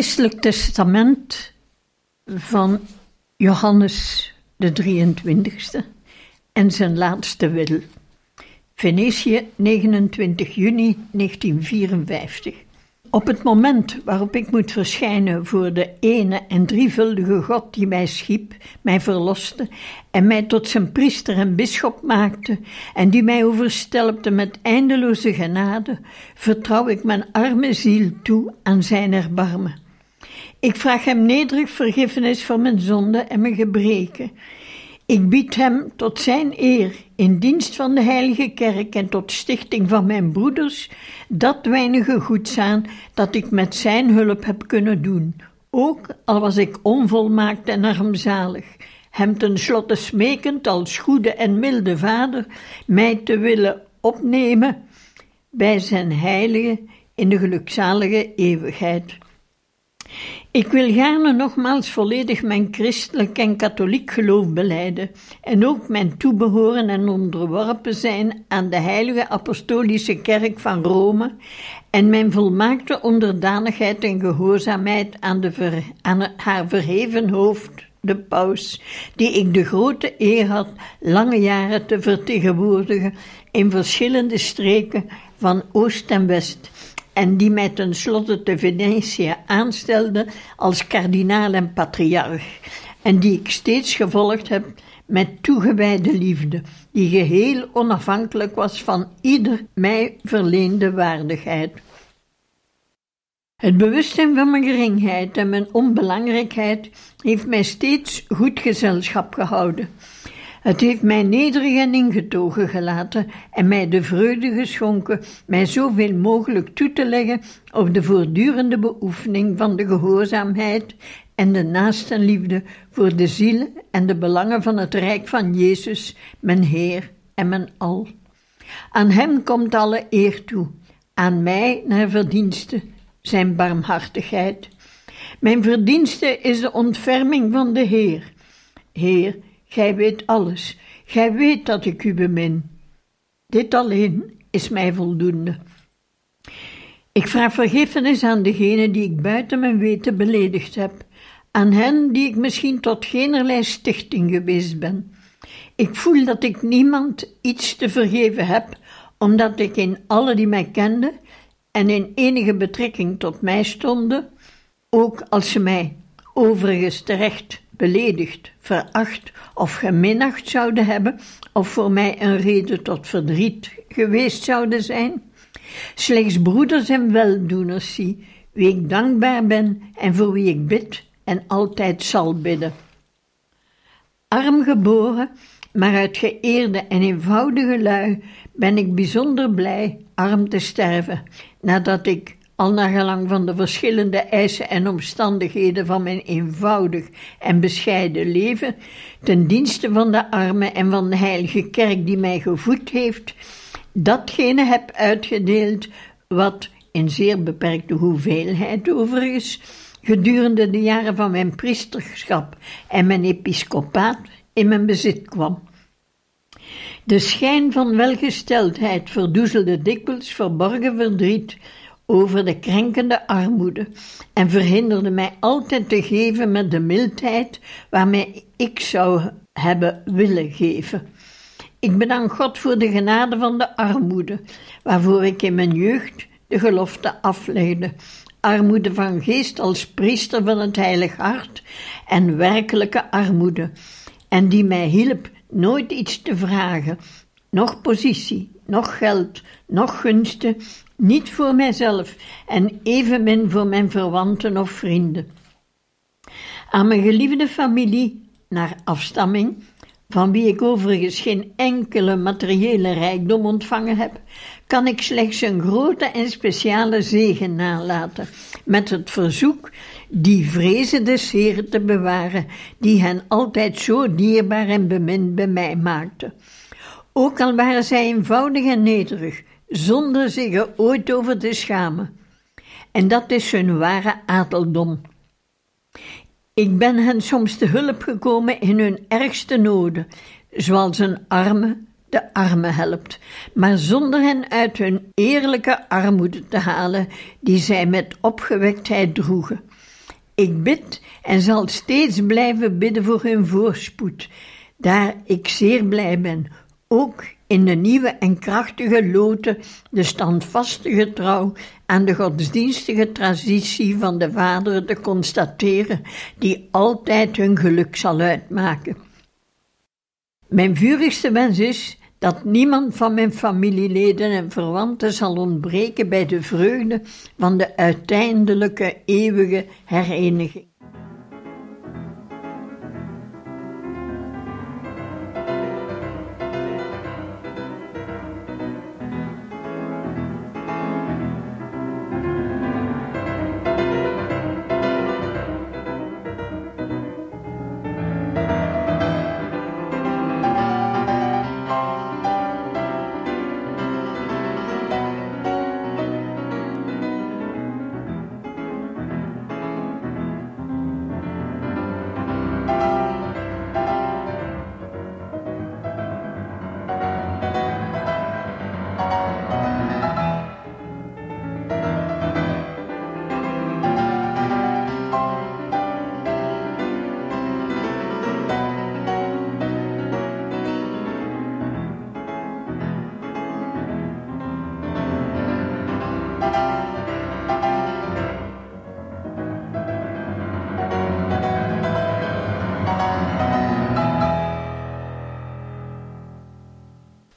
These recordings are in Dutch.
Geestelijk testament van Johannes de 23ste en zijn laatste wil. Venetië, 29 juni 1954. Op het moment waarop ik moet verschijnen voor de ene en drievuldige God die mij schiep, mij verloste en mij tot zijn priester en bisschop maakte en die mij overstelpte met eindeloze genade, vertrouw ik mijn arme ziel toe aan zijn erbarmen. Ik vraag hem nederig vergiffenis voor mijn zonden en mijn gebreken. Ik bied hem tot zijn eer, in dienst van de Heilige Kerk en tot stichting van mijn broeders, dat weinige goeds aan dat ik met zijn hulp heb kunnen doen, ook al was ik onvolmaakt en armzalig, hem tenslotte smekend als goede en milde vader mij te willen opnemen bij zijn heilige in de gelukzalige eeuwigheid. Ik wil gaarne nogmaals volledig mijn christelijk en katholiek geloof beleiden en ook mijn toebehoren en onderworpen zijn aan de heilige apostolische kerk van Rome en mijn volmaakte onderdanigheid en gehoorzaamheid aan, de aan haar verheven hoofd, de paus, die ik de grote eer had lange jaren te vertegenwoordigen in verschillende streken van Oost en West en die mij tenslotte te Venetië aanstelde als kardinaal en patriarch, en die ik steeds gevolgd heb met toegewijde liefde, die geheel onafhankelijk was van ieder mij verleende waardigheid. Het bewustzijn van mijn geringheid en mijn onbelangrijkheid heeft mij steeds goed gezelschap gehouden. Het heeft mij nederig en ingetogen gelaten en mij de vreugde geschonken mij zoveel mogelijk toe te leggen op de voortdurende beoefening van de gehoorzaamheid en de naastenliefde voor de zielen en de belangen van het Rijk van Jezus, mijn Heer en mijn Al. Aan Hem komt alle eer toe, aan mij naar verdienste, Zijn barmhartigheid. Mijn verdienste is de ontferming van de Heer. Heer, Gij weet alles. Gij weet dat ik u bemin. Dit alleen is mij voldoende. Ik vraag vergiffenis aan degenen die ik buiten mijn weten beledigd heb, aan hen die ik misschien tot geenerlei stichting geweest ben. Ik voel dat ik niemand iets te vergeven heb, omdat ik in alle die mij kenden en in enige betrekking tot mij stonden, ook als ze mij overigens terecht beledigd, veracht of geminacht zouden hebben, of voor mij een reden tot verdriet geweest zouden zijn. Slechts broeders en weldoeners zie, wie ik dankbaar ben en voor wie ik bid en altijd zal bidden. Arm geboren, maar uit geëerde en eenvoudige lui ben ik bijzonder blij arm te sterven, nadat ik al naar gelang van de verschillende eisen en omstandigheden van mijn eenvoudig en bescheiden leven, ten dienste van de armen en van de heilige kerk die mij gevoed heeft, datgene heb uitgedeeld wat in zeer beperkte hoeveelheid overigens gedurende de jaren van mijn priesterschap en mijn episcopaat in mijn bezit kwam. De schijn van welgesteldheid verdoezelde dikwijls verborgen verdriet over de krenkende armoede en verhinderde mij altijd te geven met de mildheid waarmee ik zou hebben willen geven. Ik bedank God voor de genade van de armoede, waarvoor ik in mijn jeugd de gelofte aflegde. Armoede van geest als priester van het Heilig Hart en werkelijke armoede, en die mij hielp nooit iets te vragen, nog positie, nog geld, nog gunsten, niet voor mijzelf en evenmin voor mijn verwanten of vrienden. Aan mijn geliefde familie, naar afstamming, van wie ik overigens geen enkele materiële rijkdom ontvangen heb, kan ik slechts een grote en speciale zegen nalaten, met het verzoek die vrezen des Heeren te bewaren, die hen altijd zo dierbaar en bemind bij mij maakte. Ook al waren zij eenvoudig en nederig, zonder zich er ooit over te schamen. En dat is hun ware adeldom. Ik ben hen soms te hulp gekomen in hun ergste noden, zoals een arme de armen helpt, maar zonder hen uit hun eerlijke armoede te halen, die zij met opgewektheid droegen. Ik bid en zal steeds blijven bidden voor hun voorspoed, daar ik zeer blij ben, ook in de nieuwe en krachtige loten de standvastige trouw aan de godsdienstige traditie van de vaderen te constateren, die altijd hun geluk zal uitmaken. Mijn vurigste wens is dat niemand van mijn familieleden en verwanten zal ontbreken bij de vreugde van de uiteindelijke eeuwige hereniging.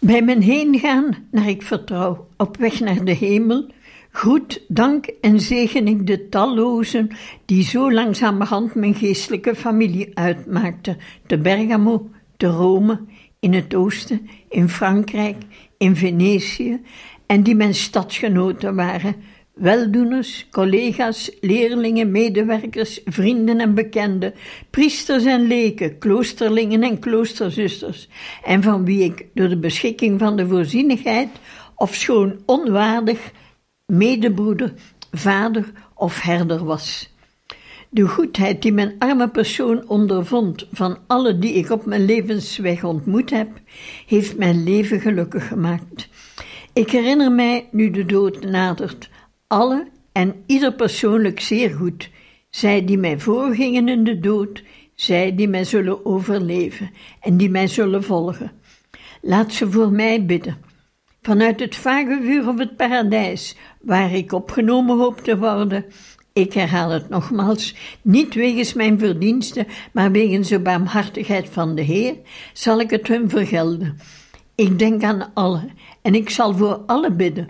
Bij mijn heengaan naar ik vertrouw, op weg naar de hemel, groet, dank en zegen ik de tallozen die zo langzamerhand mijn geestelijke familie uitmaakten, te Bergamo, te Rome, in het oosten, in Frankrijk, in Venetië, en die mijn stadsgenoten waren, weldoeners, collega's, leerlingen, medewerkers, vrienden en bekenden, priesters en leken, kloosterlingen en kloosterzusters, en van wie ik door de beschikking van de voorzienigheid, of schoon onwaardig, medebroeder, vader of herder was. De goedheid die mijn arme persoon ondervond van alle die ik op mijn levensweg ontmoet heb, heeft mijn leven gelukkig gemaakt. Ik herinner mij, nu de dood nadert, alle en ieder persoonlijk zeer goed, zij die mij voorgingen in de dood, zij die mij zullen overleven en die mij zullen volgen. Laat ze voor mij bidden. Vanuit het vage vuur of het paradijs, waar ik opgenomen hoop te worden, ik herhaal het nogmaals, niet wegens mijn verdiensten, maar wegens de barmhartigheid van de Heer, zal ik het hun vergelden. Ik denk aan allen en ik zal voor alle bidden,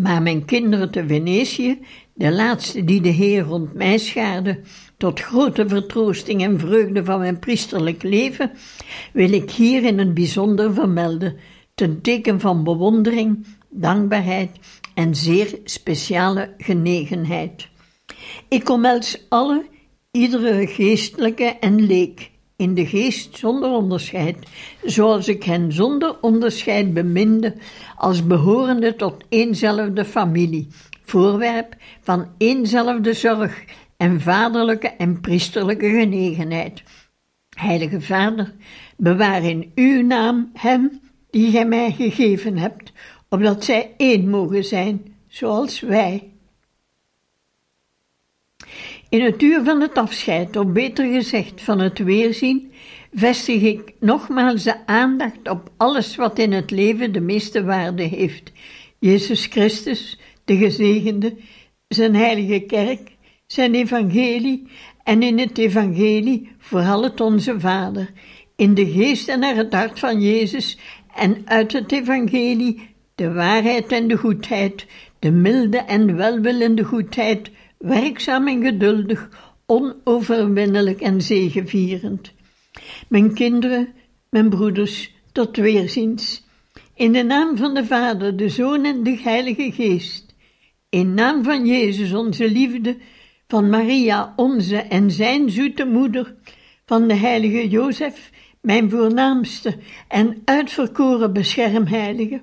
maar mijn kinderen te Venetië, de laatste die de Heer rond mij schaarde, tot grote vertroosting en vreugde van mijn priesterlijk leven, wil ik hier in het bijzonder vermelden, ten teken van bewondering, dankbaarheid en zeer speciale genegenheid. Ik omhels alle, iedere geestelijke en leek, in de geest zonder onderscheid, zoals ik hen zonder onderscheid beminde, als behorende tot éénzelfde familie, voorwerp van éénzelfde zorg en vaderlijke en priesterlijke genegenheid. Heilige Vader, bewaar in uw naam hem die gij mij gegeven hebt, opdat zij één mogen zijn, zoals wij. In het uur van het afscheid, of beter gezegd van het weerzien, vestig ik nogmaals de aandacht op alles wat in het leven de meeste waarde heeft. Jezus Christus, de gezegende, zijn heilige kerk, zijn evangelie en in het evangelie vooral het onze Vader, in de geest en naar het hart van Jezus en uit het evangelie de waarheid en de goedheid, de milde en welwillende goedheid, werkzaam en geduldig, onoverwinnelijk en zegevierend. Mijn kinderen, mijn broeders, tot weerziens. In de naam van de Vader, de Zoon en de Heilige Geest. In naam van Jezus, onze liefde, van Maria, onze en zijn zoete moeder, van de heilige Jozef, mijn voornaamste en uitverkoren beschermheilige.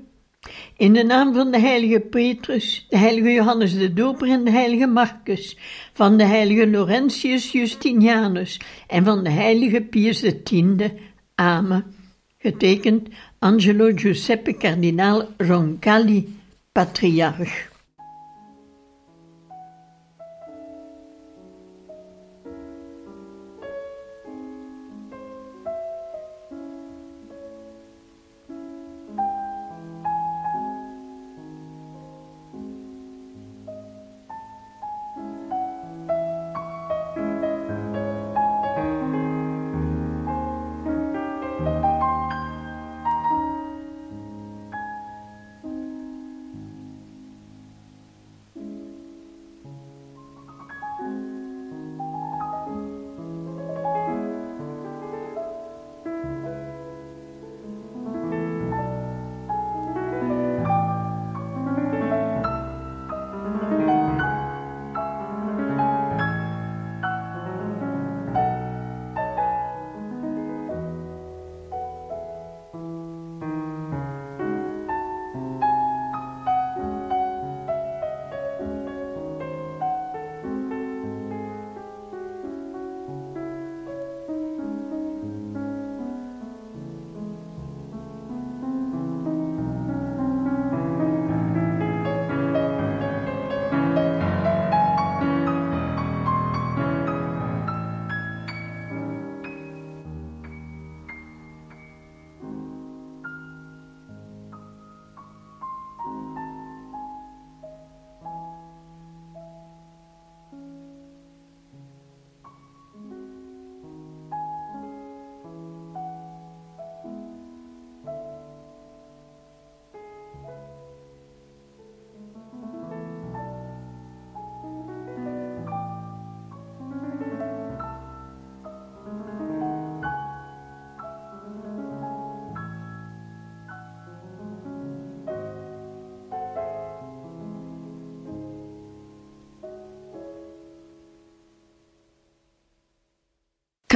In de naam van de heilige Petrus, de heilige Johannes de Doper en de heilige Marcus, van de heilige Laurentius Justinianus en van de heilige Pius X. Amen. Getekend Angelo Giuseppe Cardinaal Roncalli, patriarch.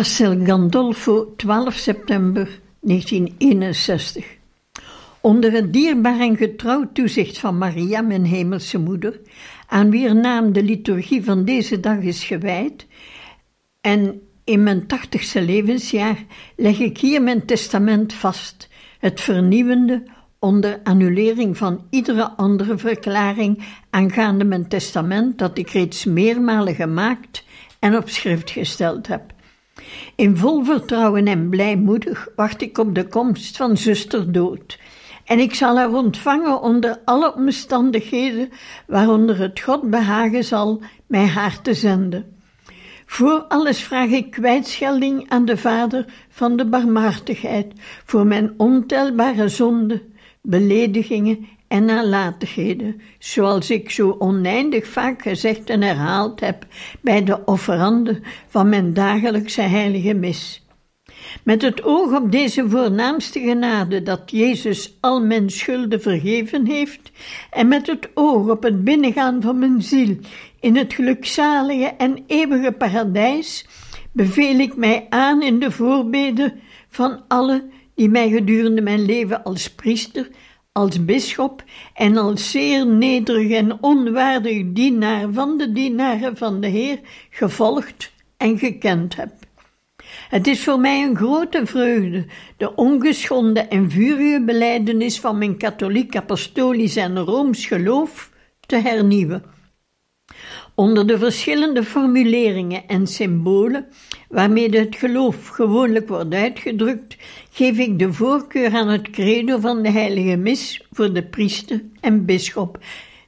Castel Gandolfo, 12 september 1961. Onder het dierbaar en getrouw toezicht van Maria, mijn hemelse moeder, aan wier naam de liturgie van deze dag is gewijd, en in mijn tachtigste levensjaar leg ik hier mijn testament vast, het vernieuwende onder annulering van iedere andere verklaring aangaande mijn testament dat ik reeds meermalen gemaakt en op schrift gesteld heb. In vol vertrouwen en blijmoedig wacht ik op de komst van zuster dood. En ik zal haar ontvangen onder alle omstandigheden waaronder het God behagen zal mij haar te zenden. Voor alles vraag ik kwijtschelding aan de Vader van de barmhartigheid voor mijn ontelbare zonden, beledigingen en nalatigheden, zoals ik zo oneindig vaak gezegd en herhaald heb bij de offerande van mijn dagelijkse heilige mis. Met het oog op deze voornaamste genade dat Jezus al mijn schulden vergeven heeft, en met het oog op het binnengaan van mijn ziel in het gelukzalige en eeuwige paradijs, beveel ik mij aan in de voorbeden van alle die mij gedurende mijn leven als priester als bisschop en als zeer nederig en onwaardig dienaar van de dienaren van de Heer gevolgd en gekend heb. Het is voor mij een grote vreugde de ongeschonden en vurige beleidenis van mijn katholiek, apostolisch en rooms geloof te hernieuwen. Onder de verschillende formuleringen en symbolen waarmee het geloof gewoonlijk wordt uitgedrukt, geef ik de voorkeur aan het credo van de heilige mis voor de priester en bisschop,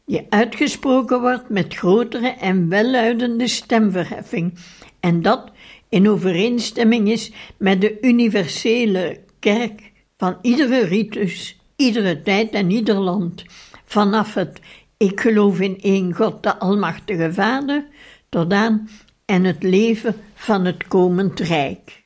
die uitgesproken wordt met grotere en welluidende stemverheffing, en dat in overeenstemming is met de universele kerk van iedere ritus, iedere tijd en ieder land, vanaf het ik geloof in één God, de Almachtige Vader, tot aan en het leven van het komend Rijk.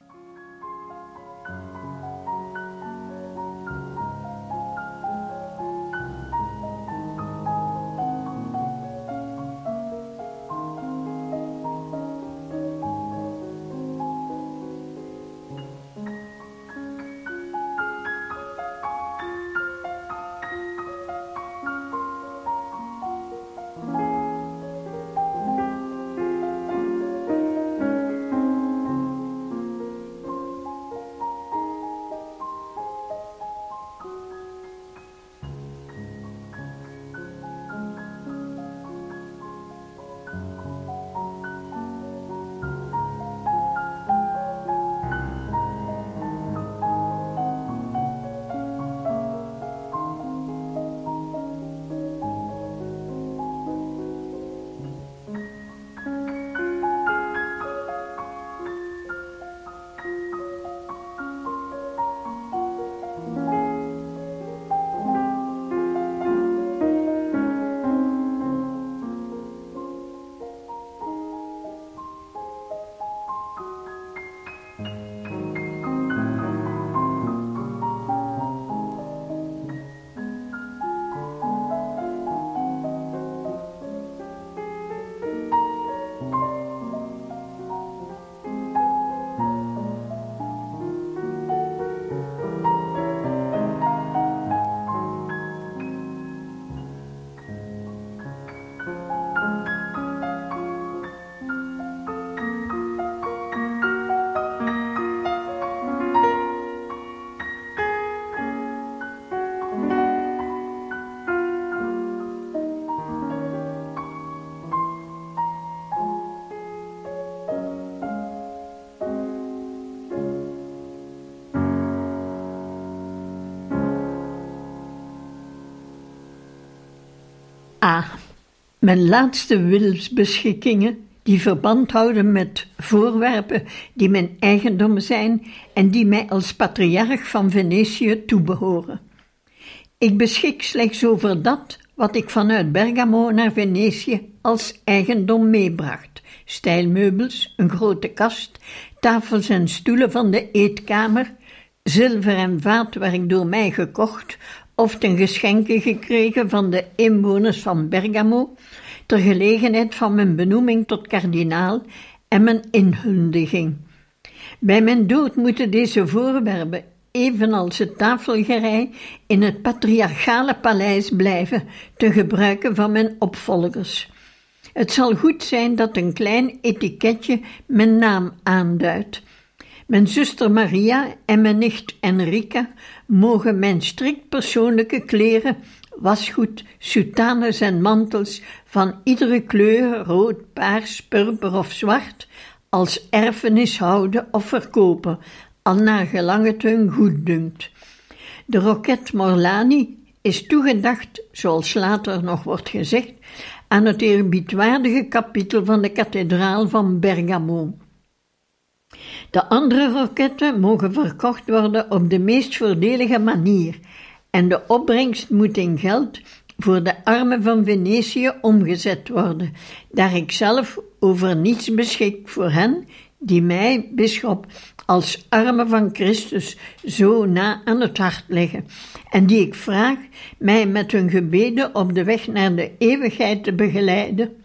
Mijn laatste wilsbeschikkingen die verband houden met voorwerpen die mijn eigendom zijn en die mij als patriarch van Venetië toebehoren. Ik beschik slechts over dat wat ik vanuit Bergamo naar Venetië als eigendom meebracht: stijlmeubels, een grote kast, tafels en stoelen van de eetkamer, zilver en vaatwerk door mij gekocht of ten geschenke gekregen van de inwoners van Bergamo, ter gelegenheid van mijn benoeming tot kardinaal en mijn inhuldiging. Bij mijn dood moeten deze voorwerpen, evenals het tafelgerei, in het patriarchale paleis blijven, te gebruiken van mijn opvolgers. Het zal goed zijn dat een klein etiketje mijn naam aanduidt. Mijn zuster Maria en mijn nicht Enrica mogen mijn strikt persoonlijke kleren, wasgoed, soutanes en mantels van iedere kleur, rood, paars, purper of zwart, als erfenis houden of verkopen, al naar gelang het hun goed dunkt. De roket Morlani is toegedacht, zoals later nog wordt gezegd, aan het eerbiedwaardige kapitel van de kathedraal van Bergamo. De andere roketten mogen verkocht worden op de meest voordelige manier. En de opbrengst moet in geld voor de armen van Venetië omgezet worden, daar ik zelf over niets beschik voor hen die mij, bisschop, als armen van Christus zo na aan het hart liggen, en die ik vraag mij met hun gebeden op de weg naar de eeuwigheid te begeleiden.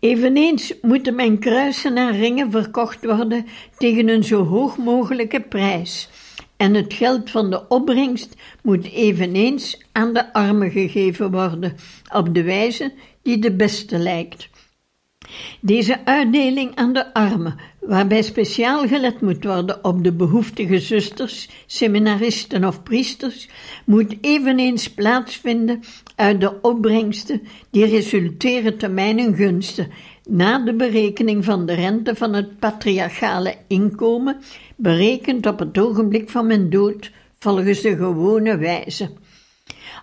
Eveneens moeten mijn kruisen en ringen verkocht worden tegen een zo hoog mogelijke prijs, en het geld van de opbrengst moet eveneens aan de armen gegeven worden, op de wijze die de beste lijkt. Deze uitdeling aan de armen, waarbij speciaal gelet moet worden op de behoeftige zusters, seminaristen of priesters, moet eveneens plaatsvinden uit de opbrengsten die resulteren te mijn gunsten, na de berekening van de rente van het patriarchale inkomen, berekend op het ogenblik van mijn dood volgens de gewone wijze.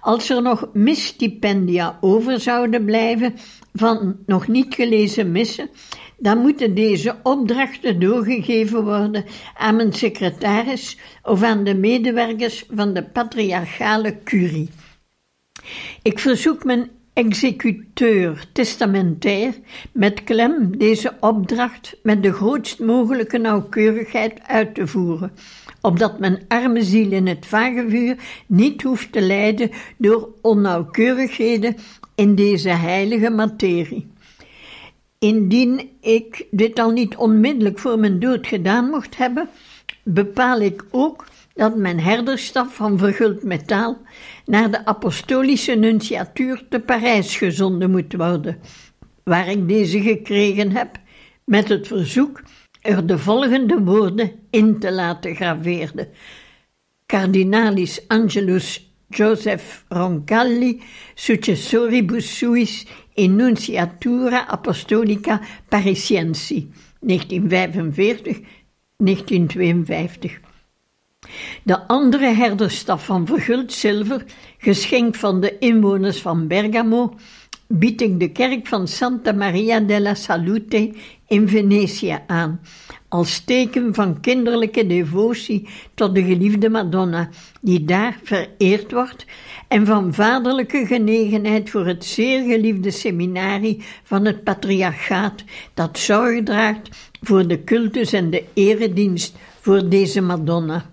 Als er nog misstipendia over zouden blijven van nog niet gelezen missen, dan moeten deze opdrachten doorgegeven worden aan mijn secretaris of aan de medewerkers van de patriarchale curie. Ik verzoek mijn executeur testamentair met klem deze opdracht met de grootst mogelijke nauwkeurigheid uit te voeren, opdat mijn arme ziel in het vagevuur niet hoeft te lijden door onnauwkeurigheden in deze heilige materie. Indien ik dit al niet onmiddellijk voor mijn dood gedaan mocht hebben, bepaal ik ook dat mijn herderstaf van verguld metaal naar de apostolische nunciatuur te Parijs gezonden moet worden, waar ik deze gekregen heb, met het verzoek er de volgende woorden in te laten graveren. Cardinalis Angelus Joseph Roncalli, successoribus suis in nunciatura apostolica parisiensi, 1945-1952. De andere herderstaf van verguld zilver, geschenk van de inwoners van Bergamo, bied ik de kerk van Santa Maria della Salute in Venetië aan, als teken van kinderlijke devotie tot de geliefde Madonna, die daar vereerd wordt, en van vaderlijke genegenheid voor het zeer geliefde seminarie van het patriarchaat, dat zorg draagt voor de cultus en de eredienst voor deze Madonna.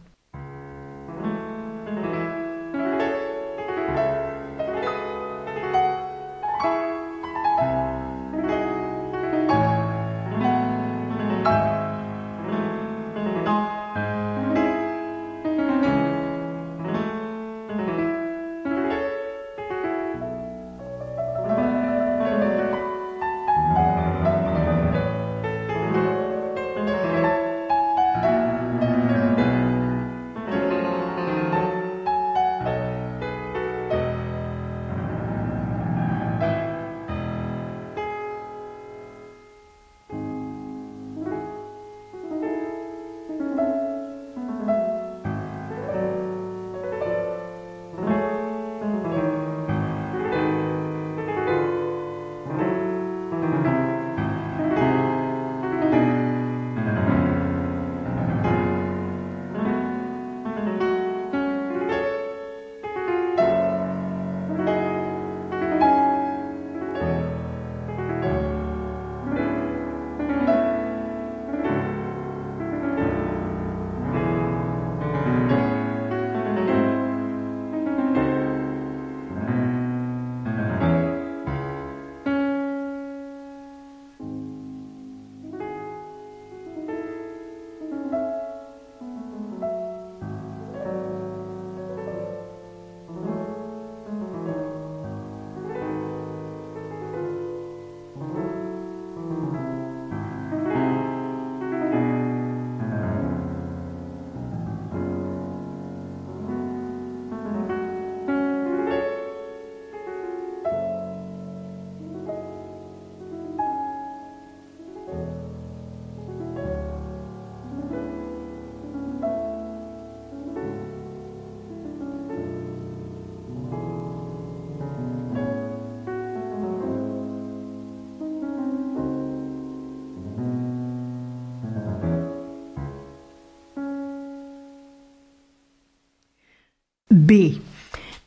B.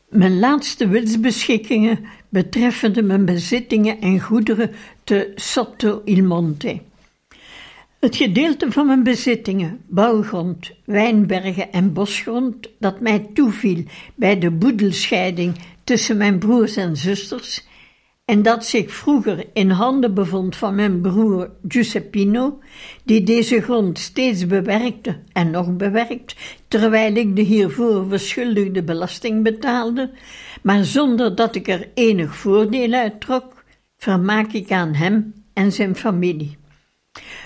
Mijn laatste wilsbeschikkingen betreffende mijn bezittingen en goederen te Sotto il Monte. Het gedeelte van mijn bezittingen, bouwgrond, wijnbergen en bosgrond, dat mij toeviel bij de boedelscheiding tussen mijn broers en zusters, en dat zich vroeger in handen bevond van mijn broer Giuseppino, die deze grond steeds bewerkte en nog bewerkt, terwijl ik de hiervoor verschuldigde belasting betaalde, maar zonder dat ik er enig voordeel uit trok, vermaak ik aan hem en zijn familie.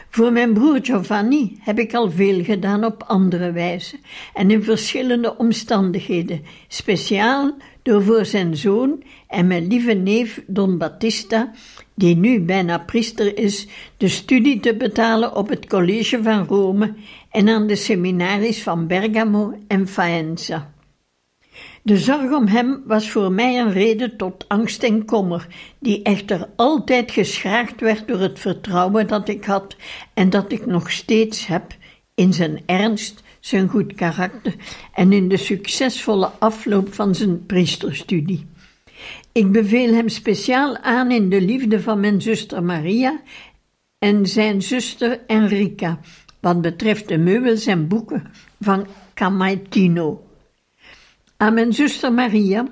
Voor mijn broer Giovanni heb ik al veel gedaan op andere wijze en in verschillende omstandigheden, speciaal door voor zijn zoon en mijn lieve neef Don Battista, die nu bijna priester is, de studie te betalen op het college van Rome en aan de seminaries van Bergamo en Faenza. De zorg om hem was voor mij een reden tot angst en kommer, die echter altijd geschraagd werd door het vertrouwen dat ik had en dat ik nog steeds heb in zijn ernst, zijn goed karakter en in de succesvolle afloop van zijn priesterstudie. Ik beveel hem speciaal aan in de liefde van mijn zuster Maria en zijn zuster Enrica, wat betreft de meubels en boeken van Camaitino. Aan mijn zuster Maria,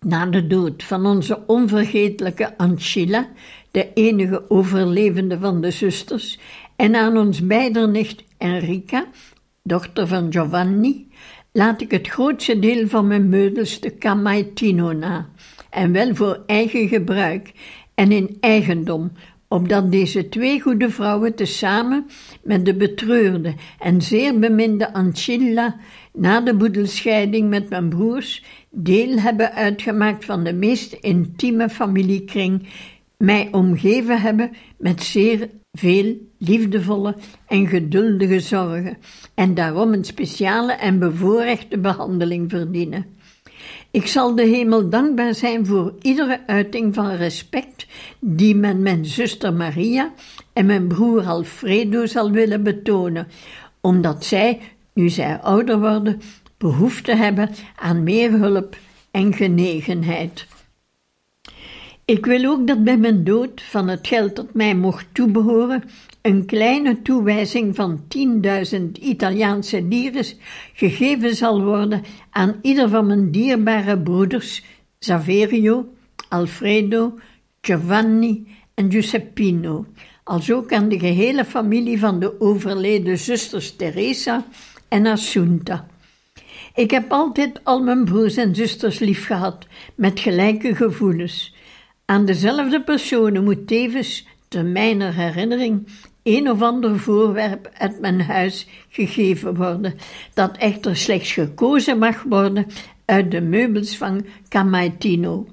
na de dood van onze onvergetelijke Ancilla, de enige overlevende van de zusters, en aan ons beider nicht Enrica, dochter van Giovanni, laat ik het grootste deel van mijn meubels de Camaitino na, en wel voor eigen gebruik en in eigendom, opdat deze twee goede vrouwen tezamen met de betreurde en zeer beminde Ancilla na de boedelscheiding met mijn broers deel hebben uitgemaakt van de meest intieme familiekring, mij omgeven hebben met zeer veel liefdevolle en geduldige zorgen en daarom een speciale en bevoorrechte behandeling verdienen. Ik zal de hemel dankbaar zijn voor iedere uiting van respect die men mijn zuster Maria en mijn broer Alfredo zal willen betonen, omdat zij, nu zij ouder worden, behoefte hebben aan meer hulp en genegenheid. Ik wil ook dat bij mijn dood van het geld dat mij mocht toebehoren een kleine toewijzing van 10.000 Italiaanse lires gegeven zal worden aan ieder van mijn dierbare broeders Saverio, Alfredo, Giovanni en Giuseppino, als ook aan de gehele familie van de overleden zusters Teresa en Assunta. Ik heb altijd al mijn broers en zusters lief gehad, met gelijke gevoelens. Aan dezelfde personen moet tevens, te mijner herinnering, een of ander voorwerp uit mijn huis gegeven worden, dat echter slechts gekozen mag worden uit de meubels van Camaitino.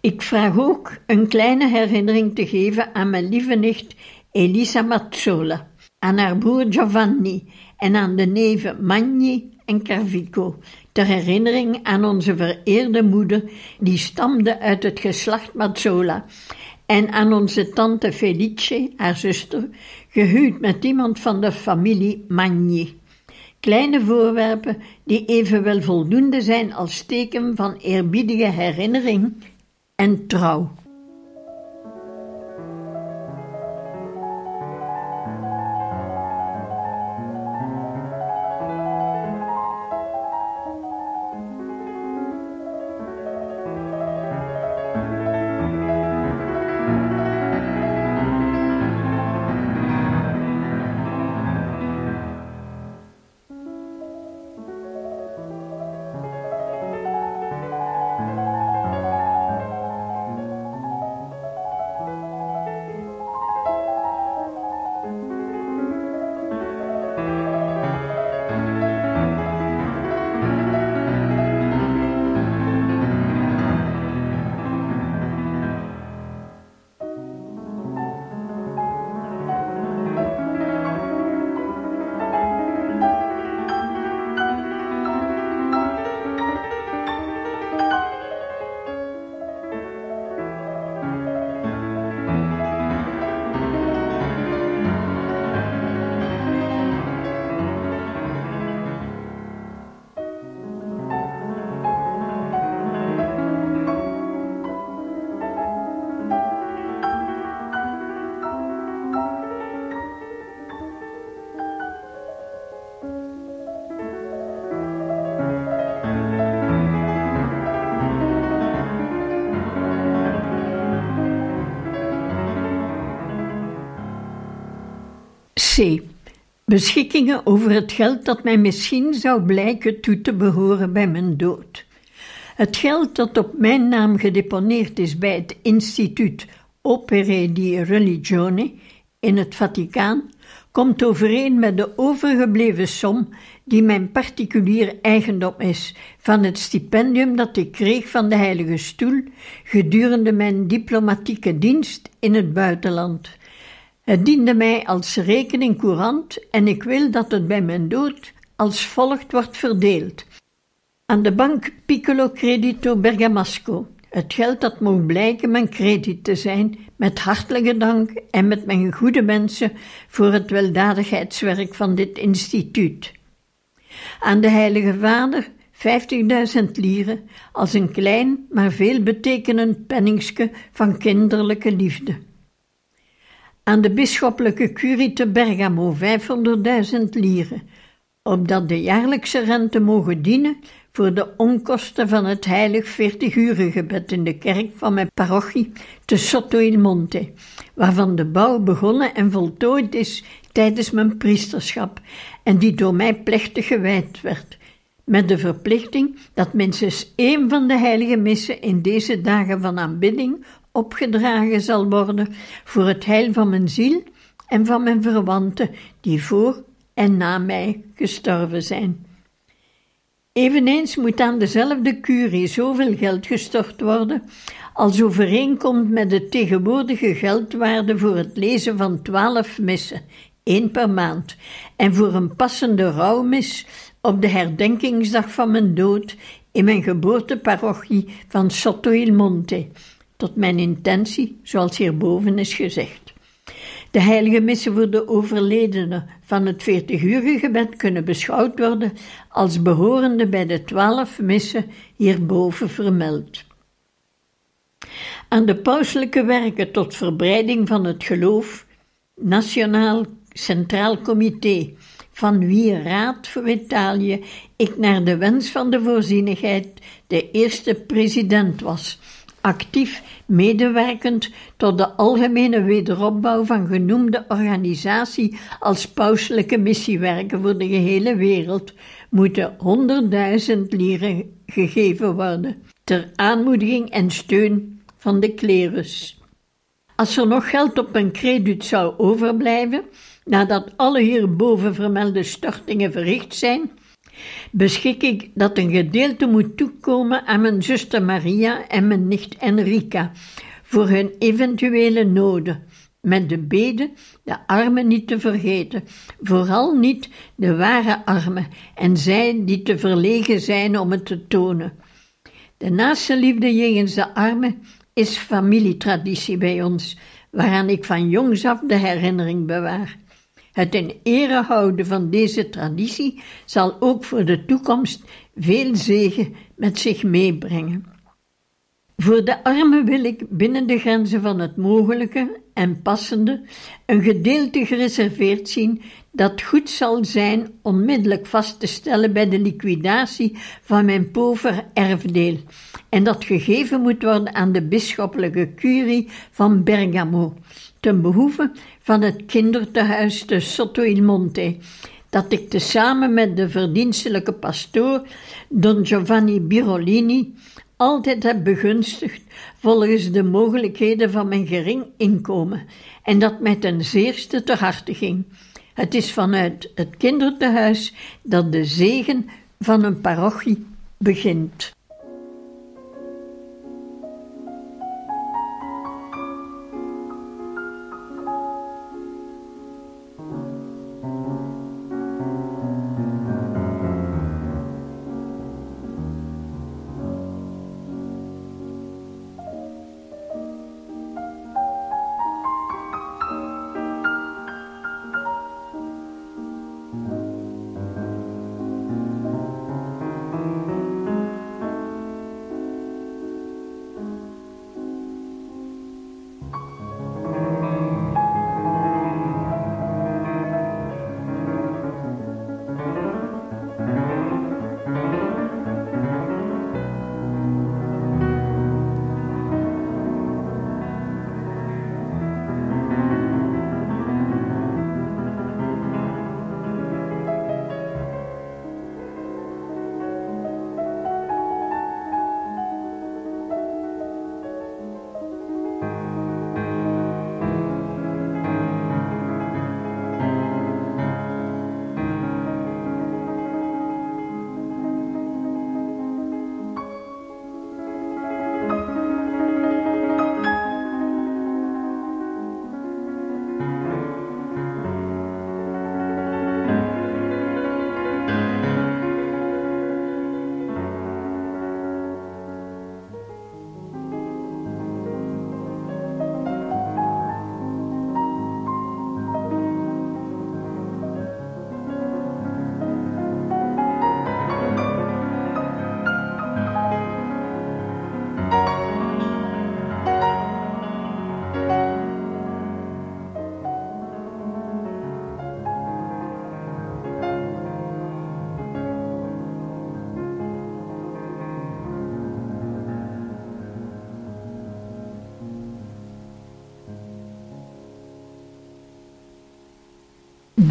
Ik vraag ook een kleine herinnering te geven aan mijn lieve nicht Elisa Mazzola, aan haar broer Giovanni en aan de neven Magni en Carvico, ter herinnering aan onze vereerde moeder, die stamde uit het geslacht Mazzola, en aan onze tante Felice, haar zuster, gehuwd met iemand van de familie Magni. Kleine voorwerpen die evenwel voldoende zijn als teken van eerbiedige herinnering en trouw. C. Beschikkingen over het geld dat mij misschien zou blijken toe te behoren bij mijn dood. Het geld dat op mijn naam gedeponeerd is bij het instituut Opere di Religione in het Vaticaan komt overeen met de overgebleven som die mijn particulier eigendom is van het stipendium dat ik kreeg van de Heilige Stoel gedurende mijn diplomatieke dienst in het buitenland. Het diende mij als rekening courant en ik wil dat het bij mijn dood als volgt wordt verdeeld. Aan de bank Piccolo Credito Bergamasco, het geld dat mocht blijken mijn krediet te zijn, met hartelijke dank en met mijn goede mensen voor het weldadigheidswerk van dit instituut. Aan de Heilige Vader 50.000 lieren als een klein, maar veelbetekenend penningske van kinderlijke liefde. Aan de bisschoppelijke curie te Bergamo 500.000 lieren, opdat de jaarlijkse rente mogen dienen voor de onkosten van het heilig veertigurengebed in de kerk van mijn parochie te Sotto il Monte, waarvan de bouw begonnen en voltooid is tijdens mijn priesterschap en die door mij plechtig gewijd werd, met de verplichting dat minstens één van de heilige missen in deze dagen van aanbidding opgedragen zal worden voor het heil van mijn ziel en van mijn verwanten die voor en na mij gestorven zijn. Eveneens moet aan dezelfde curie zoveel geld gestort worden als overeenkomt met de tegenwoordige geldwaarde voor het lezen van twaalf missen, één per maand, en voor een passende rouwmis op de herdenkingsdag van mijn dood in mijn geboorteparochie van Sotto il Monte, tot mijn intentie, zoals hierboven is gezegd. De heilige missen voor de overledenen van het 40 gebed kunnen beschouwd worden als behorende bij de twaalf missen hierboven vermeld. Aan de pauselijke werken tot verbreiding van het geloof, Nationaal Centraal Comité, van wie Raad voor Italië ik naar de wens van de voorzienigheid de eerste president was, actief medewerkend tot de algemene wederopbouw van genoemde organisatie als pauselijke missiewerken voor de gehele wereld, moeten honderdduizend lieren gegeven worden, ter aanmoediging en steun van de klerus. Als er nog geld op een krediet zou overblijven, nadat alle hierboven vermelde stortingen verricht zijn, beschik ik dat een gedeelte moet toekomen aan mijn zuster Maria en mijn nicht Enrica voor hun eventuele noden, met de bede de armen niet te vergeten, vooral niet de ware armen en zij die te verlegen zijn om het te tonen. De naaste liefde jegens de armen is familietraditie bij ons, waaraan ik van jongs af de herinnering bewaar. Het in ere houden van deze traditie zal ook voor de toekomst veel zegen met zich meebrengen. Voor de armen wil ik binnen de grenzen van het mogelijke en passende een gedeelte gereserveerd zien dat goed zal zijn onmiddellijk vast te stellen bij de liquidatie van mijn pover erfdeel en dat gegeven moet worden aan de bisschoppelijke curie van Bergamo ten behoeve van het kindertehuis te Sotto il Monte, dat ik tezamen met de verdienstelijke pastoor Don Giovanni Birolini altijd heb begunstigd volgens de mogelijkheden van mijn gering inkomen en dat mij ten zeerste ter harte ging. Het is vanuit het kindertehuis dat de zegen van een parochie begint.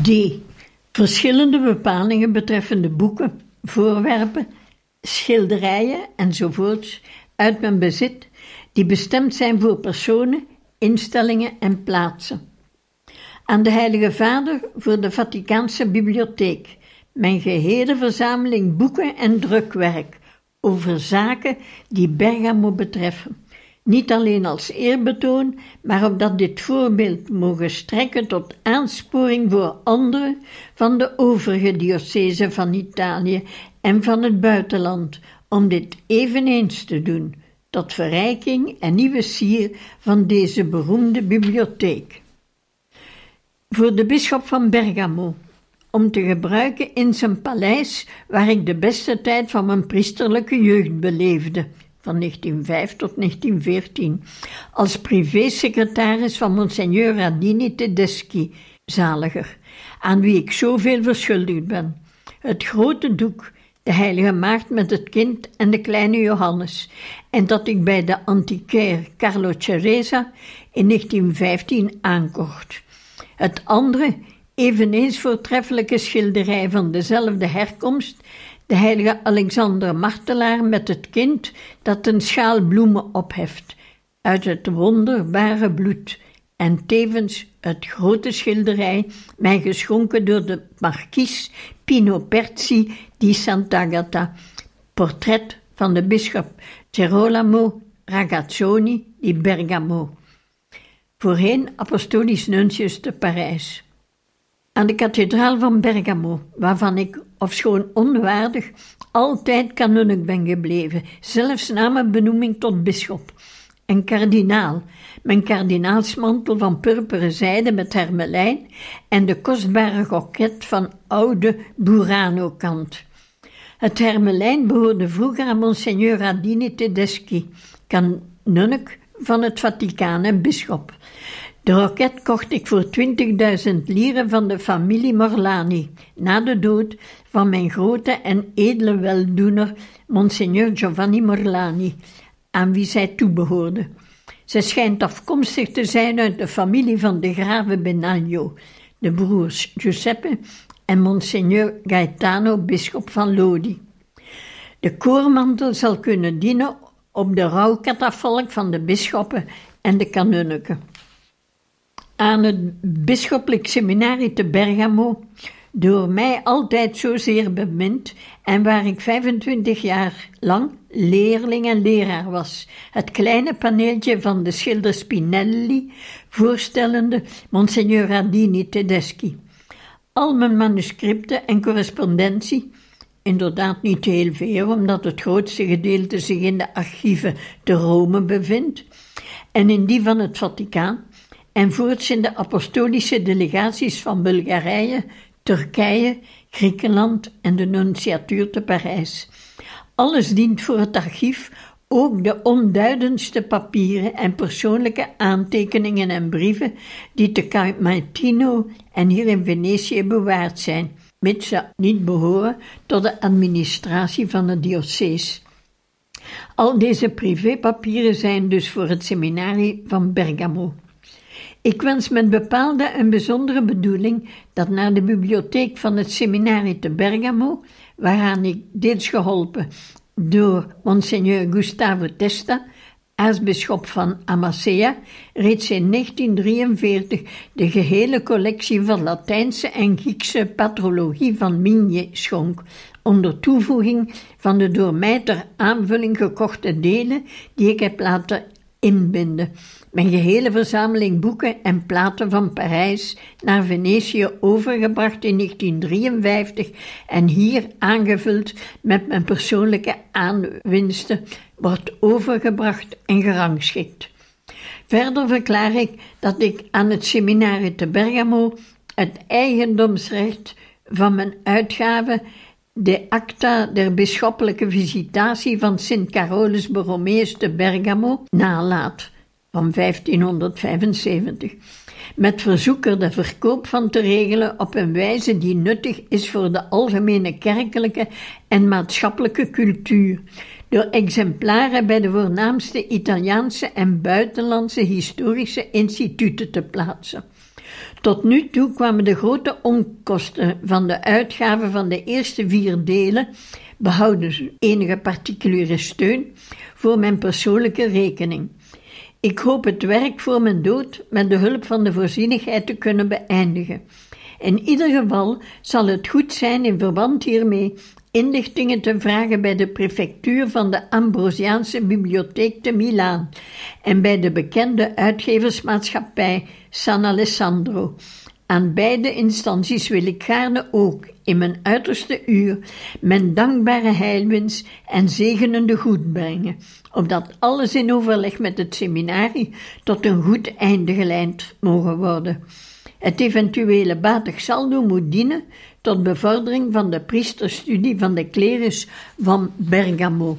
D. Verschillende bepalingen betreffende boeken, voorwerpen, schilderijen enzovoorts uit mijn bezit die bestemd zijn voor personen, instellingen en plaatsen. Aan de Heilige Vader voor de Vaticaanse Bibliotheek mijn gehele verzameling boeken en drukwerk over zaken die Bergamo betreffen. Niet alleen als eerbetoon, maar opdat dit voorbeeld mogen strekken tot aansporing voor anderen van de overige diocese van Italië en van het buitenland, om dit eveneens te doen, tot verrijking en nieuwe sier van deze beroemde bibliotheek. Voor de bisschop van Bergamo, om te gebruiken in zijn paleis waar ik de beste tijd van mijn priesterlijke jeugd beleefde, van 1905 tot 1914, als privésecretaris van Monseigneur Radini Tedeschi, zaliger, aan wie ik zoveel verschuldigd ben. Het grote doek, de heilige maagd met het kind en de kleine Johannes, en dat ik bij de antiquair Carlo Ceresa in 1915 aankocht. Het andere, eveneens voortreffelijke schilderij van dezelfde herkomst, de heilige Alexander Martelaar met het kind dat een schaal bloemen opheft uit het wonderbare bloed en tevens het grote schilderij, mij geschonken door de marquise Pino Perzi di Sant'Agata, portret van de bisschop Gerolamo Ragazzoni di Bergamo, voorheen apostolisch nuntius te Parijs. Aan de kathedraal van Bergamo, waarvan ik, ofschoon onwaardig, altijd kanunnik ben gebleven, zelfs na mijn benoeming tot bisschop en kardinaal, mijn kardinaalsmantel van purperen zijde met hermelijn en de kostbare goket van oude Burano-kant. Het hermelijn behoorde vroeger aan Monseigneur Radini Tedeschi, kanunnik van het Vaticaan en bisschop. De roket kocht ik voor 20.000 lieren van de familie Morlani, na de dood van mijn grote en edele weldoener, Monseigneur Giovanni Morlani, aan wie zij toebehoorde. Zij schijnt afkomstig te zijn uit de familie van de graven Benagno, de broers Giuseppe en Monseigneur Gaetano, bisschop van Lodi. De koormantel zal kunnen dienen op de rouwkatafalk van de bisschoppen en de kanunniken. Aan het bisschoppelijk seminarie te Bergamo, door mij altijd zozeer bemind en waar ik 25 jaar lang leerling en leraar was. Het kleine paneeltje van de schilder Spinelli, voorstellende Monsignor Radini Tedeschi. Al mijn manuscripten en correspondentie, inderdaad niet heel veel, omdat het grootste gedeelte zich in de archieven te Rome bevindt, en in die van het Vaticaan, en voorts in de apostolische delegaties van Bulgarije, Turkije, Griekenland en de nunciatuur te Parijs. Alles dient voor het archief, ook de onduidendste papieren en persoonlijke aantekeningen en brieven die te Camartino en hier in Venetië bewaard zijn, mits ze niet behoren tot de administratie van de diocese. Al deze privépapieren zijn dus voor het seminarie van Bergamo. Ik wens met bepaalde en bijzondere bedoeling dat naar de bibliotheek van het seminarie te Bergamo, waaraan ik deels geholpen door Monseigneur Gustavo Testa, aartsbisschop van Amasea, reeds in 1943 de gehele collectie van Latijnse en Griekse patrologie van Migne schonk, onder toevoeging van de door mij ter aanvulling gekochte delen die ik heb laten inbinden. Mijn gehele verzameling boeken en platen van Parijs naar Venetië overgebracht in 1953 en hier aangevuld met mijn persoonlijke aanwinsten wordt overgebracht en gerangschikt. Verder verklaar ik dat ik aan het seminarie te Bergamo het eigendomsrecht van mijn uitgave de acta der bisschoppelijke visitatie van Sint Carolus Borromeus te Bergamo nalaat van 1575, met verzoek er de verkoop van te regelen op een wijze die nuttig is voor de algemene kerkelijke en maatschappelijke cultuur, door exemplaren bij de voornaamste Italiaanse en buitenlandse historische instituten te plaatsen. Tot nu toe kwamen de grote onkosten van de uitgaven van de eerste vier delen, behouden enige particuliere steun, voor mijn persoonlijke rekening. Ik hoop het werk voor mijn dood met de hulp van de voorzienigheid te kunnen beëindigen. In ieder geval zal het goed zijn in verband hiermee inlichtingen te vragen bij de prefectuur van de Ambrosiaanse Bibliotheek te Milaan en bij de bekende uitgeversmaatschappij San Alessandro. Aan beide instanties wil ik gaarne ook in mijn uiterste uur mijn dankbare heilwens en zegenende goed brengen, opdat alles in overleg met het seminarie tot een goed einde geleid mogen worden. Het eventuele batig saldo moet dienen tot bevordering van de priesterstudie van de klerus van Bergamo.